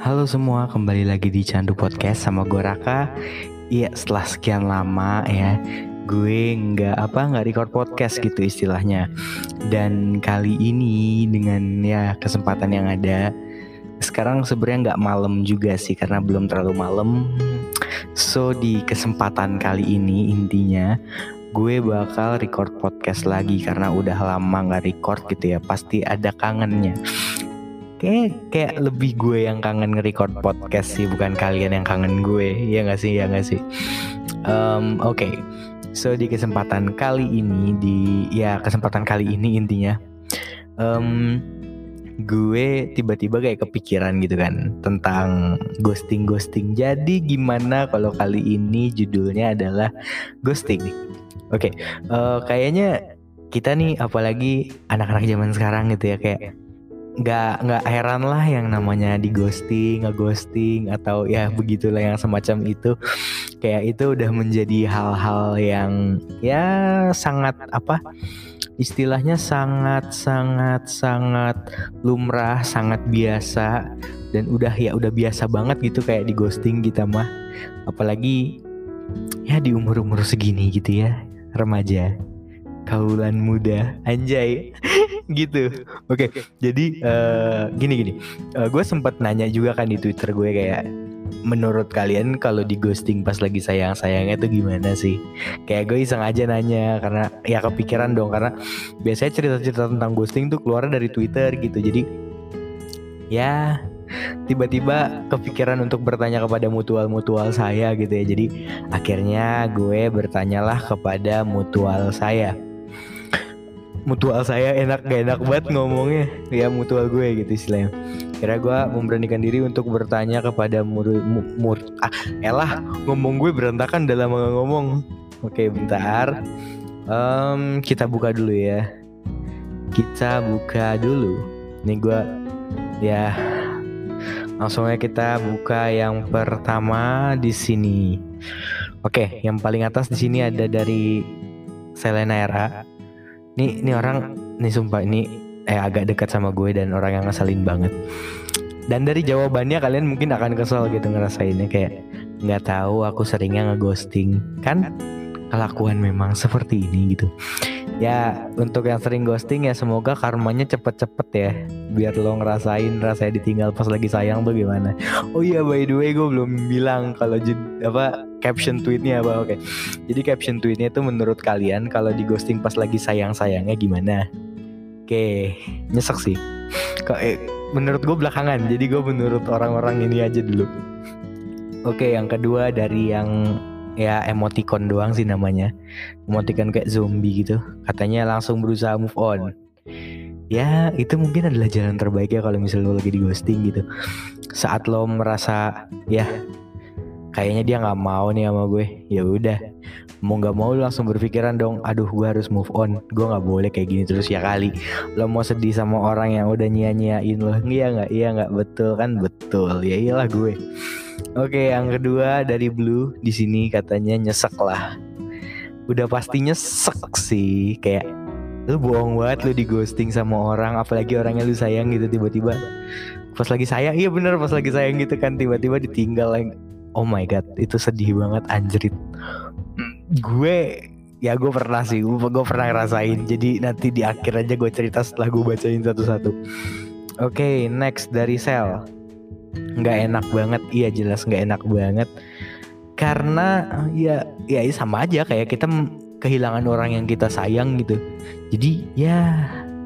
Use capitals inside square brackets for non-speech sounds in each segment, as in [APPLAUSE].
Halo semua, kembali lagi di Candu Podcast sama gue Raka. Iya, setelah sekian lama ya, gue nggak apa nggak record podcast gitu istilahnya. Dan kali ini dengan ya kesempatan yang ada, sekarang sebenarnya nggak malam juga sih karena belum terlalu malam. So di kesempatan kali ini intinya gue bakal record podcast lagi karena udah lama nggak record gitu ya pasti ada kangennya kayak kayak lebih gue yang kangen nge-record podcast sih bukan kalian yang kangen gue ya nggak sih ya nggak sih um, oke okay. so di kesempatan kali ini di ya kesempatan kali ini intinya um, gue tiba-tiba kayak kepikiran gitu kan tentang ghosting ghosting jadi gimana kalau kali ini judulnya adalah ghosting oke okay. uh, kayaknya kita nih apalagi anak-anak zaman sekarang gitu ya kayak nggak nggak heran lah yang namanya di ghosting, ghosting atau ya begitulah yang semacam itu. Kayak itu udah menjadi hal-hal yang ya sangat apa? Istilahnya sangat sangat sangat lumrah, sangat biasa dan udah ya udah biasa banget gitu kayak di ghosting kita mah. Apalagi ya di umur-umur segini gitu ya, remaja kaulan muda. Anjay. [LAUGHS] Gitu. Oke okay, jadi uh, gini gini. Uh, gue sempat nanya juga kan di twitter gue kayak menurut kalian kalau di ghosting pas lagi sayang sayangnya tuh gimana sih? Kayak gue iseng aja nanya karena ya kepikiran dong. Karena biasanya cerita-cerita tentang ghosting tuh keluar dari twitter gitu. Jadi ya tiba-tiba kepikiran untuk bertanya kepada mutual-mutual saya gitu ya. Jadi akhirnya gue bertanyalah kepada mutual saya mutual saya enak gak enak banget ngomongnya. Ya mutual gue gitu istilahnya. Kira gue memberanikan diri untuk bertanya kepada mur, mur ah elah ngomong gue berantakan dalam ngomong. Oke bentar. Um, kita buka dulu ya. Kita buka dulu. Nih gue ya. Langsungnya kita buka yang pertama di sini. Oke yang paling atas di sini ada dari Selena Era ini ini orang nih sumpah ini eh agak dekat sama gue dan orang yang ngeselin banget. Dan dari jawabannya kalian mungkin akan kesel gitu ngerasainnya kayak nggak tahu aku seringnya ngeghosting. Kan kelakuan memang seperti ini gitu. Ya untuk yang sering ghosting ya semoga karmanya cepet-cepet ya biar lo ngerasain rasanya ditinggal pas lagi sayang tuh gimana. Oh iya by the way gue belum bilang kalau apa caption tweetnya apa oke. Jadi caption tweetnya itu menurut kalian kalau di ghosting pas lagi sayang sayangnya gimana? Oke. Nyesek sih. Kok eh, menurut gue belakangan. Jadi gue menurut orang-orang ini aja dulu. Oke yang kedua dari yang ya emoticon doang sih namanya. Emoticon kayak zombie gitu. Katanya langsung berusaha move on. Ya itu mungkin adalah jalan terbaik ya kalau misalnya lo lagi di ghosting gitu. Saat lo merasa ya kayaknya dia nggak mau nih sama gue. Ya udah. Mau nggak mau lo langsung berpikiran dong aduh gue harus move on. Gue nggak boleh kayak gini terus ya kali. Lo mau sedih sama orang yang udah nyia-nyiain lo? Iya nggak? Iya nggak? Betul kan? Betul. Ya iyalah gue. Oke, yang kedua dari Blue di sini katanya nyesek lah. Udah pasti nyesek sih, kayak lu bohong banget lu di ghosting sama orang, apalagi orangnya lu sayang gitu tiba-tiba. Pas lagi sayang, iya bener pas lagi sayang gitu kan tiba-tiba ditinggal Oh my god, itu sedih banget anjrit. Gue ya gue pernah sih, gue, gue pernah ngerasain. Jadi nanti di akhir aja gue cerita setelah gue bacain satu-satu. Oke, okay, next dari Sel nggak enak banget iya jelas nggak enak banget karena ya ya sama aja kayak kita kehilangan orang yang kita sayang gitu jadi ya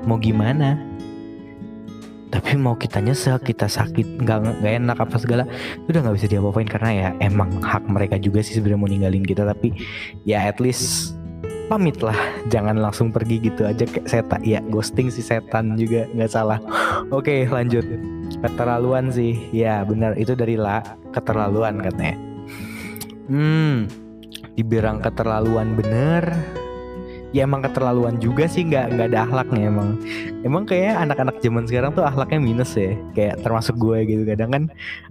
mau gimana tapi mau kita nyesel kita sakit nggak nggak enak apa segala itu udah nggak bisa diapa-apain karena ya emang hak mereka juga sih sebenarnya mau ninggalin kita. Tapi ya at least pamit lah jangan langsung pergi gitu aja kayak setan. Ya ghosting si setan juga nggak salah. Oke lanjut. Keterlaluan sih. Ya benar. Itu dari la keterlaluan katanya. Hmm dibilang keterlaluan bener ya emang keterlaluan juga sih nggak nggak ada akhlaknya emang. Emang kayak anak-anak zaman sekarang tuh akhlaknya minus ya. Kayak termasuk gue gitu kadang kan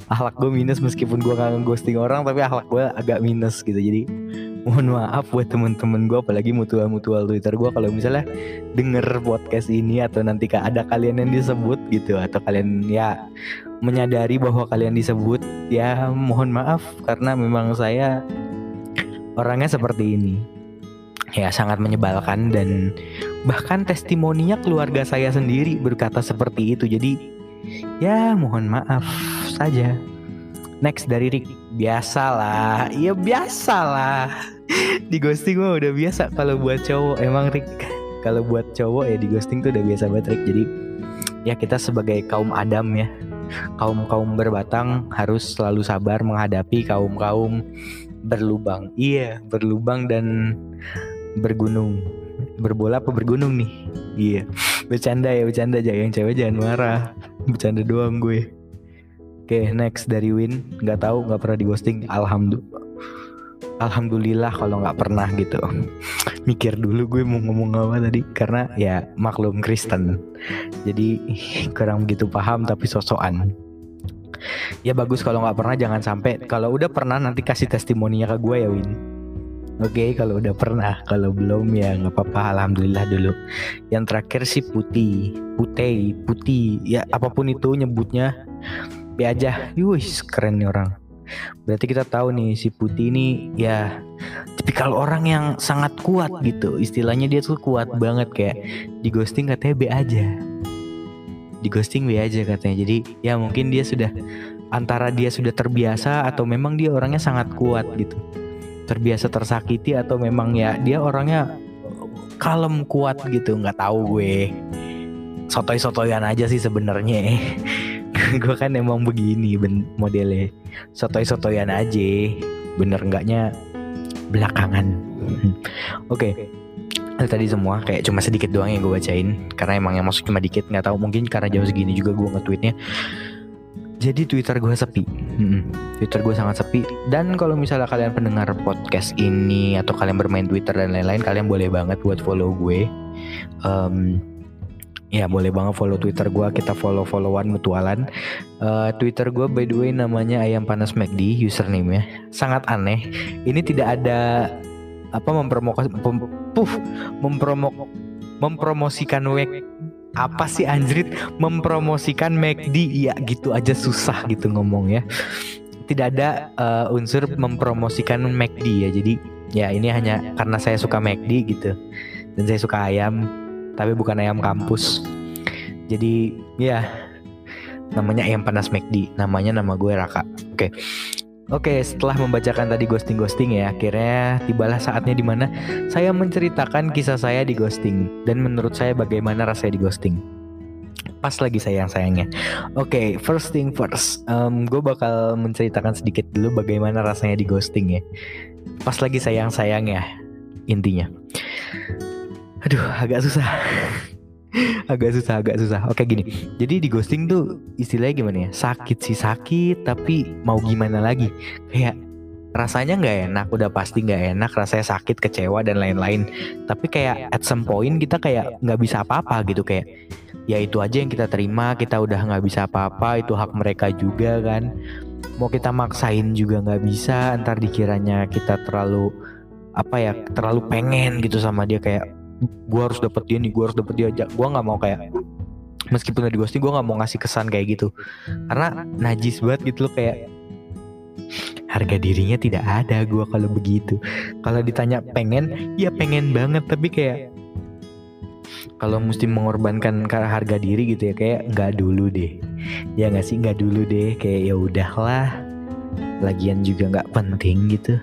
akhlak gue minus meskipun gue nggak ghosting orang tapi akhlak gue agak minus gitu. Jadi mohon maaf buat temen-temen gue apalagi mutual-mutual Twitter gue kalau misalnya denger podcast ini atau nanti ada kalian yang disebut gitu atau kalian ya menyadari bahwa kalian disebut ya mohon maaf karena memang saya orangnya seperti ini ya sangat menyebalkan dan bahkan testimoninya keluarga saya sendiri berkata seperti itu. Jadi ya mohon maaf saja. Next dari Rick. Biasalah. Ya biasalah. [LAUGHS] Di ghosting mah udah biasa kalau buat cowok. Emang Rick kalau buat cowok ya di ghosting tuh udah biasa banget Rick. Jadi ya kita sebagai kaum Adam ya kaum kaum berbatang harus selalu sabar menghadapi kaum kaum berlubang. Iya berlubang dan bergunung. Berbola apa bergunung nih? Iya. Bercanda ya bercanda aja yang cewek jangan marah. Bercanda doang gue. Oke okay, next dari Win. Nggak tahu nggak pernah di ghosting alhamdulillah Alhamdulillah kalau nggak pernah gitu. Mikir dulu gue mau ngomong apa tadi. Karena ya maklum Kristen. Jadi kurang begitu paham tapi sosokan. Ya bagus kalau nggak pernah jangan sampai. Kalau udah pernah nanti kasih testimoninya ke gue ya Win Oke, okay, kalau udah pernah, kalau belum ya nggak apa-apa. Alhamdulillah dulu. Yang terakhir sih putih, putih, putih. Ya apa pun itu nyebutnya, be aja. Wih, keren nih orang. Berarti kita tahu nih si putih ini ya tipikal orang yang sangat kuat gitu. Istilahnya dia tuh kuat banget kayak di ghosting katanya be aja. Di ghosting be aja katanya. Jadi ya mungkin dia sudah antara dia sudah terbiasa atau memang dia orangnya sangat kuat gitu terbiasa tersakiti atau memang ya dia orangnya kalem kuat gitu. Nggak tahu gue. Sotoy sotoyan aja sih sebenarnya. [LAUGHS] Gue kan emang begini modelnya. Sotoy sotoyan aja. Bener enggaknya belakangan. [LAUGHS] Oke. Okay. tadi semua. Kayak cuma sedikit doang yang gue bacain. Karena emang yang masuk cuma dikit. Nggak tahu mungkin karena jam segini juga gue nge-tweetnya jadi Twitter gue sepi. Hmm, Twitter gue sangat sepi. Dan kalau misalnya kalian pendengar podcast ini atau kalian bermain Twitter dan lain-lain, kalian boleh banget buat follow gue. Um, ya boleh banget follow Twitter gue. Kita follow followan mutualan. Uh, Twitter gue by the way namanya ayam panas McD username ya. Sangat aneh. Ini tidak ada apa mempromokasi mem, puff, mempromok mempromosikan apa sih anjrit mempromosikan McD ya gitu aja susah gitu ngomong ya. Tidak ada uh, unsur mempromosikan McD ya. Jadi ya ini hanya karena saya suka McD gitu. Dan saya suka ayam tapi bukan ayam kampus. Jadi ya namanya ayam panas McD namanya nama gue Raka. Oke. okay. Oke, setelah membacakan tadi ghosting-ghosting ya, akhirnya tibalah saatnya di mana saya menceritakan kisah saya di ghosting dan menurut saya bagaimana rasanya di ghosting. Pas lagi sayang-sayangnya. Oke, first thing first, um, gue bakal menceritakan sedikit dulu bagaimana rasanya di ghosting ya. Pas lagi sayang-sayangnya, intinya. Aduh, agak susah [LAUGHS] [LAUGHS] agak susah agak susah. Oke gini. Jadi di ghosting tuh istilahnya gimana ya? Sakit sih sakit tapi mau gimana lagi? Kayak rasanya nggak enak udah pasti nggak enak rasanya sakit kecewa dan lain-lain. Tapi kayak at some point kita kayak nggak bisa apa-apa gitu. Kayak ya itu aja yang kita terima kita udah nggak bisa apa-apa itu hak mereka juga kan. Mau kita maksain juga nggak bisa ntar dikiranya kita terlalu apa ya terlalu pengen gitu sama dia. Kayak gue harus dapet dia nih gue harus dapet dia aja gue nggak mau kayak meskipun udah di ghosting gue nggak mau ngasih kesan kayak gitu. Karena najis banget gitu loh kayak harga dirinya tidak ada gue kalau begitu. Kalau ditanya pengen ya pengen banget tapi kayak kalau mesti mengorbankan karena harga diri gitu ya kayak nggak dulu deh. Ya nggak sih nggak dulu deh kayak ya udahlah. Lagian juga nggak penting gitu.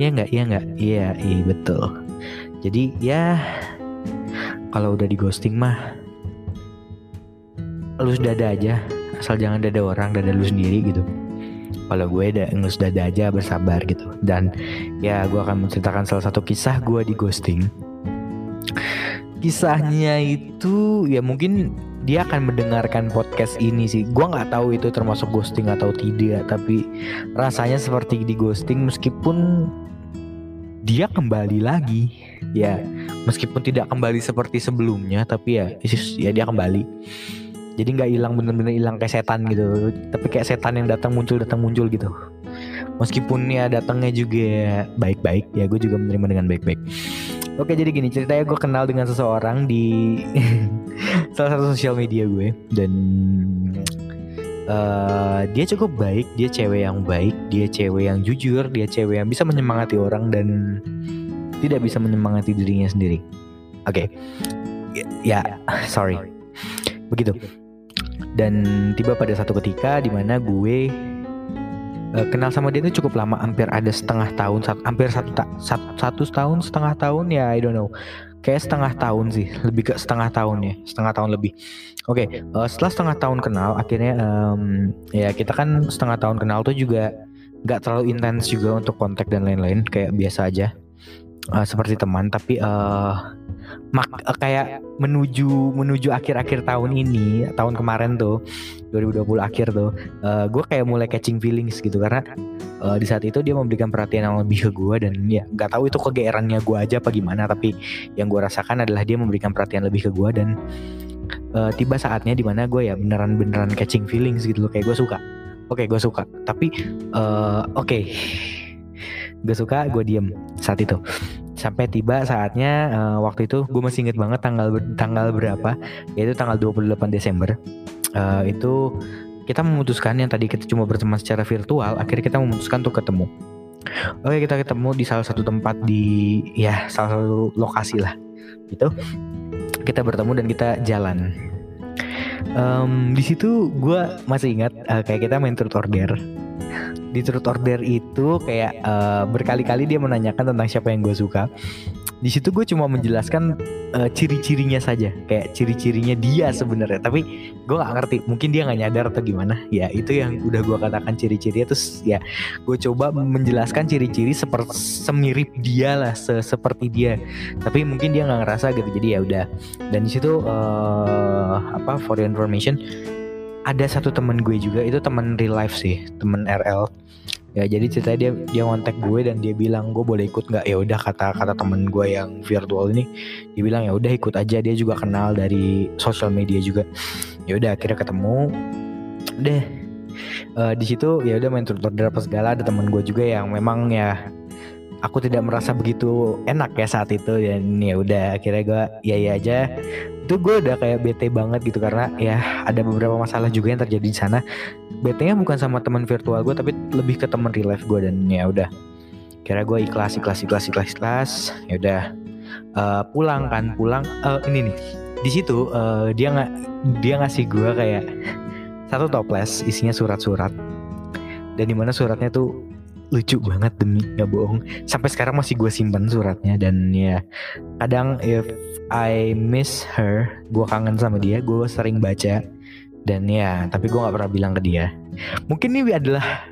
Ya nggak ya nggak? Iya iya betul jadi ya kalau udah di ghosting mah lu dada aja. Asal jangan dada orang dada lu sendiri gitu. Kalau gue udah ngelus dada aja bersabar gitu. Dan ya gue akan menceritakan salah satu kisah gue di ghosting. Kisahnya itu ya mungkin dia akan mendengarkan podcast ini sih. Gue nggak tahu itu termasuk ghosting atau tidak tapi rasanya seperti di ghosting meskipun dia kembali lagi ya meskipun tidak kembali seperti sebelumnya tapi ya ya dia kembali. Jadi nggak hilang bener-bener hilang kayak setan gitu. Tapi kayak setan yang datang muncul datang muncul gitu. Meskipun ya datangnya juga baik-baik ya gue juga menerima dengan baik-baik. Oke jadi gini ceritanya gue kenal dengan seseorang di [LAUGHS] salah satu sosial media gue. Dan uh, dia cukup baik dia cewek yang baik dia cewek yang jujur dia cewek yang bisa menyemangati orang dan tidak bisa menyemangati dirinya sendiri. Oke. Okay. ya sorry. Begitu. Dan tiba pada satu ketika di mana gue uh, kenal sama dia itu cukup lama hampir ada setengah tahun hampir satu, satu satu tahun setengah tahun ya I don't know. Kayak setengah tahun sih lebih ke setengah tahun ya setengah tahun lebih. Oke okay, uh, eh, setelah setengah tahun kenal akhirnya um, ya kita kan setengah tahun kenal tuh juga nggak terlalu intens juga untuk kontak dan lain-lain kayak biasa aja uh, seperti teman tapi uh, mak uh, kayak menuju menuju akhir-akhir tahun ini tahun kemarin tuh 2020 akhir tuh uh, gue kayak mulai catching feelings gitu. Karena uh, di saat itu dia memberikan perhatian yang lebih ke gue dan ya nggak tahu itu kegeerannya gue aja apa gimana tapi yang gue rasakan adalah dia memberikan perhatian lebih ke gue dan uh, tiba saatnya di mana gue ya beneran beneran catching feelings gitu loh kayak gue suka. Oke okay, gue suka. Tapi uh, oke. okay. Gue suka gue diem saat itu. Sampai tiba saatnya uh, waktu itu gue masih inget banget tanggal tanggal berapa. Yaitu tanggal 28 Desember. Uh, itu kita memutuskan yang tadi kita cuma berteman secara virtual akhirnya kita memutuskan untuk ketemu. Oke kita ketemu di salah satu tempat di ya salah satu lokasi lah. Gitu. Kita bertemu dan kita jalan. Um, di situ gue masih ingat uh, kayak kita main truth order di truth order itu kayak uh, berkali-kali dia menanyakan tentang siapa yang gue suka. Di situ gue cuma menjelaskan uh, ciri-cirinya saja. Kayak ciri-cirinya dia sebenarnya. Tapi gue nggak ngerti mungkin dia nggak nyadar atau gimana. Ya itu yang udah gue katakan ciri-cirinya. Terus ya gue coba menjelaskan ciri-ciri seperti semirip dia lah se seperti dia. Tapi mungkin dia nggak ngerasa gitu. Jadi ya udah. Dan di situ uh, apa for your information ada satu temen gue juga itu temen real life sih temen RL ya jadi ceritanya dia dia ngontek gue dan dia bilang gue boleh ikut nggak? Ya udah kata kata temen gue yang virtual ini dia bilang ya udah ikut aja. Dia juga kenal dari sosial media juga. Ya udah akhirnya ketemu. Deh uh, di situ ya udah main turut apa segala. Ada temen gue juga yang memang ya aku tidak merasa begitu enak ya saat itu dan ya udah akhirnya gue ya ya aja. Itu gue udah kayak bete banget gitu karena ya ada beberapa masalah juga yang terjadi di sana. Bete nya bukan sama teman virtual gue tapi lebih ke teman real life gue dan ya udah. Kira gue ikhlas ikhlas ikhlas ikhlas ikhlas ya udah. Uh, pulang kan pulang uh, ini nih. Di situ uh, dia nggak dia ngasih gue kayak satu toples isinya surat-surat. Dan di mana suratnya tuh lucu banget demi nggak bohong. Sampai sekarang masih gue simpan suratnya dan ya kadang if I miss her gue kangen sama dia gue sering baca. Dan ya tapi gue nggak pernah bilang ke dia. Mungkin ini adalah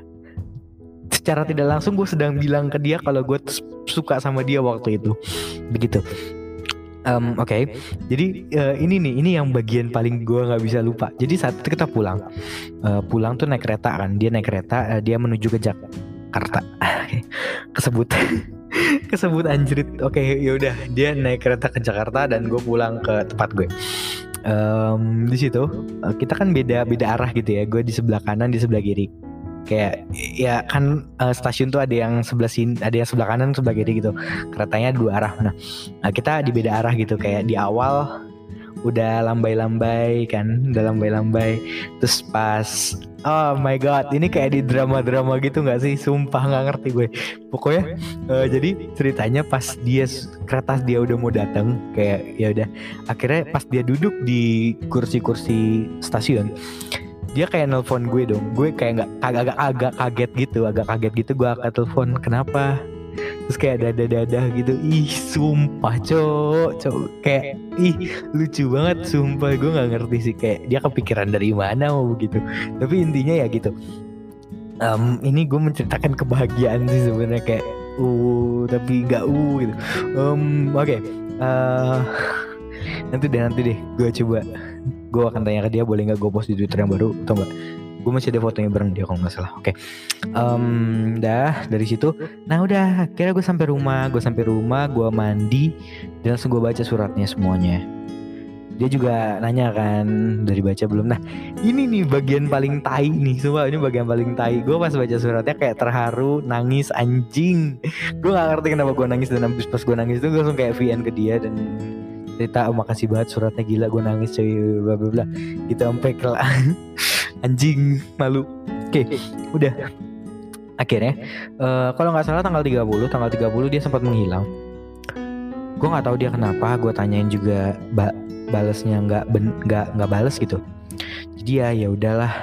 secara tidak langsung gue sedang bilang ke dia kalau gue suka sama dia waktu itu. Begitu. Um, Oke, okay. jadi uh, ini nih, ini yang bagian paling gue nggak bisa lupa. Jadi saat kita pulang, uh, pulang tuh naik kereta kan, dia naik kereta, uh, dia menuju ke Jak Jakarta. [LAUGHS] Kesebut. [LAUGHS] Kesebut anjrit. Oke okay, yaudah. Dia naik kereta ke Jakarta dan gue pulang ke tempat gue. Um, di situ eh, kita kan beda beda arah gitu ya. Gue di sebelah kanan di sebelah kiri. Kayak ya kan uh, stasiun tuh ada yang sebelah sini ada yang sebelah kanan sebelah kiri gitu. Keretanya dua arah. Nah, nah kita di beda arah gitu. Kayak di awal udah lambai-lambai kan udah lambai-lambai. Terus pas oh my god ini kayak di drama-drama gitu nggak sih? Sumpah nggak ngerti gue. Pokoknya uh, jadi ceritanya pas dia kereta dia udah mau datang kayak ya udah akhirnya pas dia duduk di kursi-kursi stasiun dia kayak nelpon gue dong. Gue kayak nggak agak agak kaget gitu agak kaget gitu. Gue angkat telepon kenapa terus kayak dada dada gitu. Ih sumpah cok. Cok kayak ih lucu banget sumpah. Gue nggak ngerti sih kayak dia kepikiran dari mana mau begitu. Tapi intinya ya gitu. Um, ini gue menceritakan kebahagiaan sih sebenarnya kayak uh tapi nggak uh gitu. Um, oke okay. uh, eh, nanti deh nanti deh. Gue coba. Gue akan tanya ke dia boleh nggak gue post di twitter yang baru atau enggak gue masih ada fotonya bareng dia kalau nggak salah. Oke. Okay. um, dah dari situ. Nah udah. Kira gue sampai rumah. Gue sampai rumah gue mandi dan langsung gue baca suratnya semuanya. Dia juga nanya kan dari baca belum? Nah ini nih bagian paling tai nih. Semua ini bagian paling tai. Gue pas baca suratnya kayak terharu nangis anjing. Gue gak ngerti kenapa gue nangis dan habis pas gue nangis itu gue langsung kayak VN ke dia dan cerita oh, makasih banget suratnya gila gue nangis cuy bla bla bla. Gitu sampai kelar [LAUGHS] anjing malu. Oke udah. Akhirnya uh, kalau nggak salah tanggal 30 tanggal 30 dia sempat menghilang. Gue nggak tahu dia kenapa gue tanyain juga ba balesnya nggak nggak nggak bales gitu. Jadi ya ya udahlah.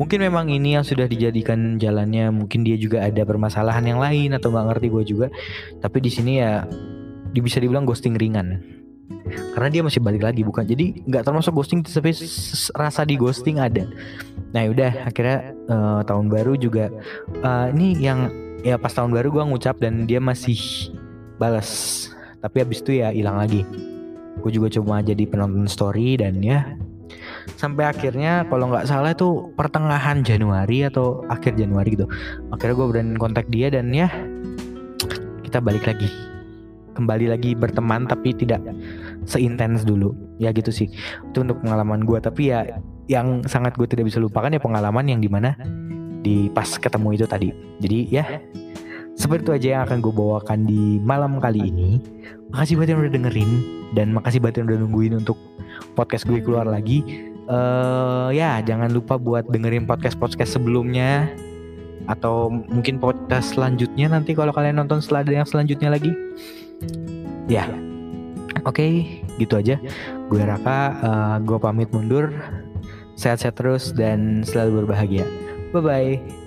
Mungkin memang ini yang sudah dijadikan jalannya mungkin dia juga ada permasalahan yang lain atau nggak ngerti gue juga. Tapi di sini ya bisa dibilang ghosting ringan karena dia masih balik lagi bukan? Jadi nggak termasuk ghosting tapi rasa di ghosting ada. Nah udah akhirnya uh, tahun baru juga uh, ini yang ya pas tahun baru gue ngucap dan dia masih balas tapi abis itu ya hilang lagi. Gue juga cuma jadi penonton story dan ya sampai akhirnya kalau nggak salah itu pertengahan Januari atau akhir Januari gitu akhirnya gue berani kontak dia dan ya kita balik lagi. Kembali lagi berteman tapi tidak seintens dulu. Ya gitu sih. Itu untuk pengalaman gue tapi ya yang sangat gue tidak bisa lupakan ya pengalaman yang di mana di pas ketemu itu tadi. Jadi ya seperti itu aja yang akan gue bawakan di malam kali ini. Makasih buat yang udah dengerin. Dan makasih buat yang udah nungguin untuk podcast gue keluar lagi. Uh, ya jangan lupa buat dengerin podcast podcast sebelumnya. Atau mungkin podcast selanjutnya nanti kalau kalian nonton setelah ada yang selanjutnya lagi. Ya oke okay, gitu aja. Gue Raka uh, gue pamit mundur. Sehat-sehat terus dan selalu berbahagia. Bye bye